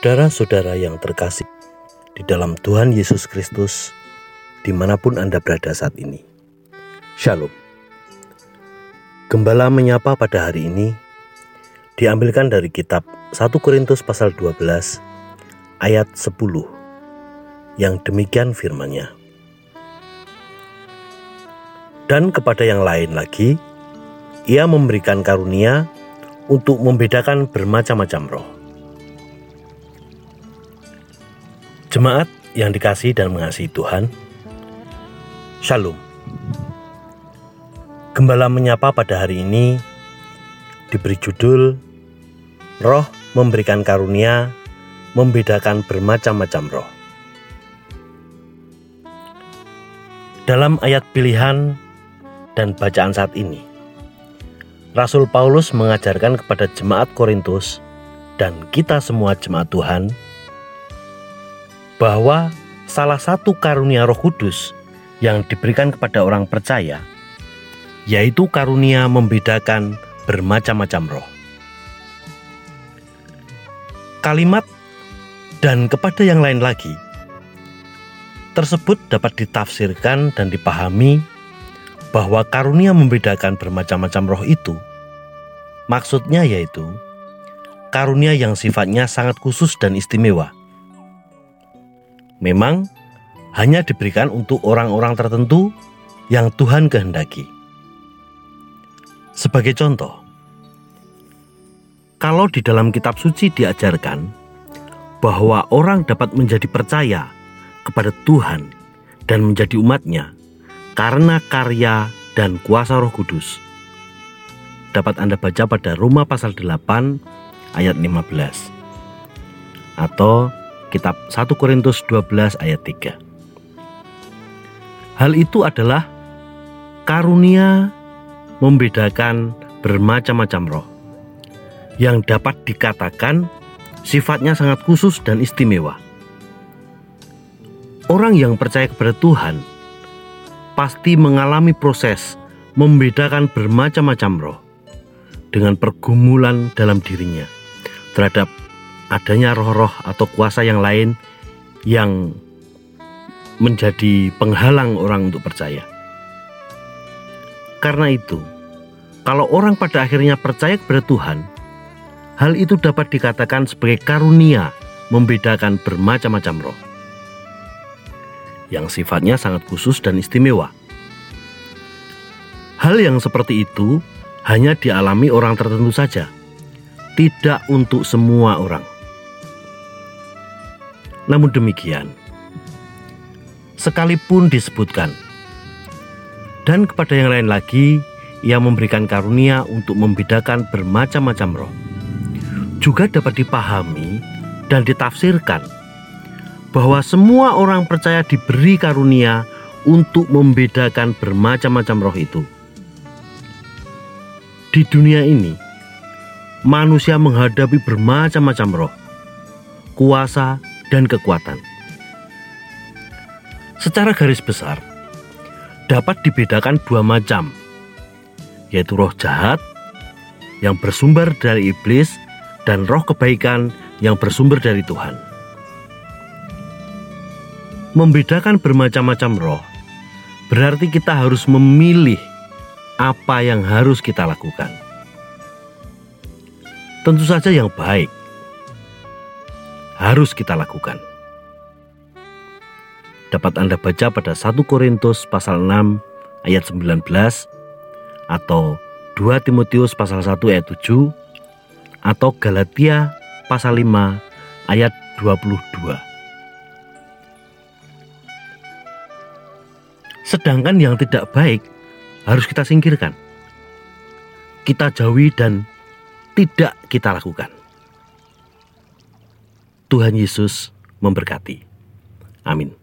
Saudara-saudara yang terkasih di dalam Tuhan Yesus Kristus, di mana pun Anda berada saat ini. Shalom. Gembala menyapa pada hari ini diambilkan dari kitab 1 Korintus pasal 12 ayat 10 yang demikian firmannya. Dan kepada yang lain lagi, ia memberikan karunia untuk membedakan bermacam-macam roh Jemaat yang dikasih dan mengasihi Tuhan, Shalom. Gembala menyapa pada hari ini diberi judul Roh memberikan karunia membedakan bermacam-macam roh. Dalam ayat pilihan dan bacaan saat ini, Rasul Paulus mengajarkan kepada jemaat Korintus dan kita semua jemaat Tuhan bahwa salah satu karunia Roh Kudus yang diberikan kepada orang percaya yaitu karunia membedakan bermacam-macam roh. Kalimat dan kepada yang lain lagi. Tersebut dapat ditafsirkan dan dipahami bahwa karunia membedakan bermacam-macam roh itu. Maksudnya yaitu karunia yang sifatnya sangat khusus dan istimewa. Memang hanya diberikan untuk orang-orang tertentu yang Tuhan kehendaki. Sebagai contoh, kalau di dalam kitab suci diajarkan bahwa orang dapat menjadi percaya kepada Tuhan dan menjadi umatnya karena karya dan kuasa roh kudus. Dapat Anda baca pada Roma pasal 8 ayat 15. Atau kitab 1 Korintus 12 ayat 3. Hal itu adalah karunia membedakan bermacam-macam roh yang dapat dikatakan sifatnya sangat khusus dan istimewa. Orang yang percaya kepada Tuhan pasti mengalami proses membedakan bermacam-macam roh dengan pergumulan dalam dirinya terhadap adanya roh-roh atau kuasa yang lain yang menjadi penghalang orang untuk percaya. Karena itu, kalau orang pada akhirnya percaya kepada Tuhan, hal itu dapat dikatakan sebagai karunia membedakan bermacam-macam roh yang sifatnya sangat khusus dan istimewa. Hal yang seperti itu hanya dialami orang tertentu saja, tidak untuk semua orang. Namun demikian, sekalipun disebutkan, dan kepada yang lain lagi, ia memberikan karunia untuk membedakan bermacam-macam roh. Juga dapat dipahami dan ditafsirkan bahwa semua orang percaya diberi karunia untuk membedakan bermacam-macam roh itu. Di dunia ini, manusia menghadapi bermacam-macam roh, kuasa, dan kekuatan. Secara garis besar, dapat dibedakan dua macam, yaitu roh jahat yang bersumber dari iblis dan roh kebaikan yang bersumber dari Tuhan. Membedakan bermacam-macam roh berarti kita harus memilih apa yang harus kita lakukan. Tentu saja yang baik, harus kita lakukan. Dapat Anda baca pada 1 Korintus pasal 6 ayat 19 atau 2 Timotius pasal 1 ayat 7 atau Galatia pasal 5 ayat 22. Sedangkan yang tidak baik harus kita singkirkan. Kita jauhi dan tidak kita lakukan. Tuhan Yesus memberkati. Amin.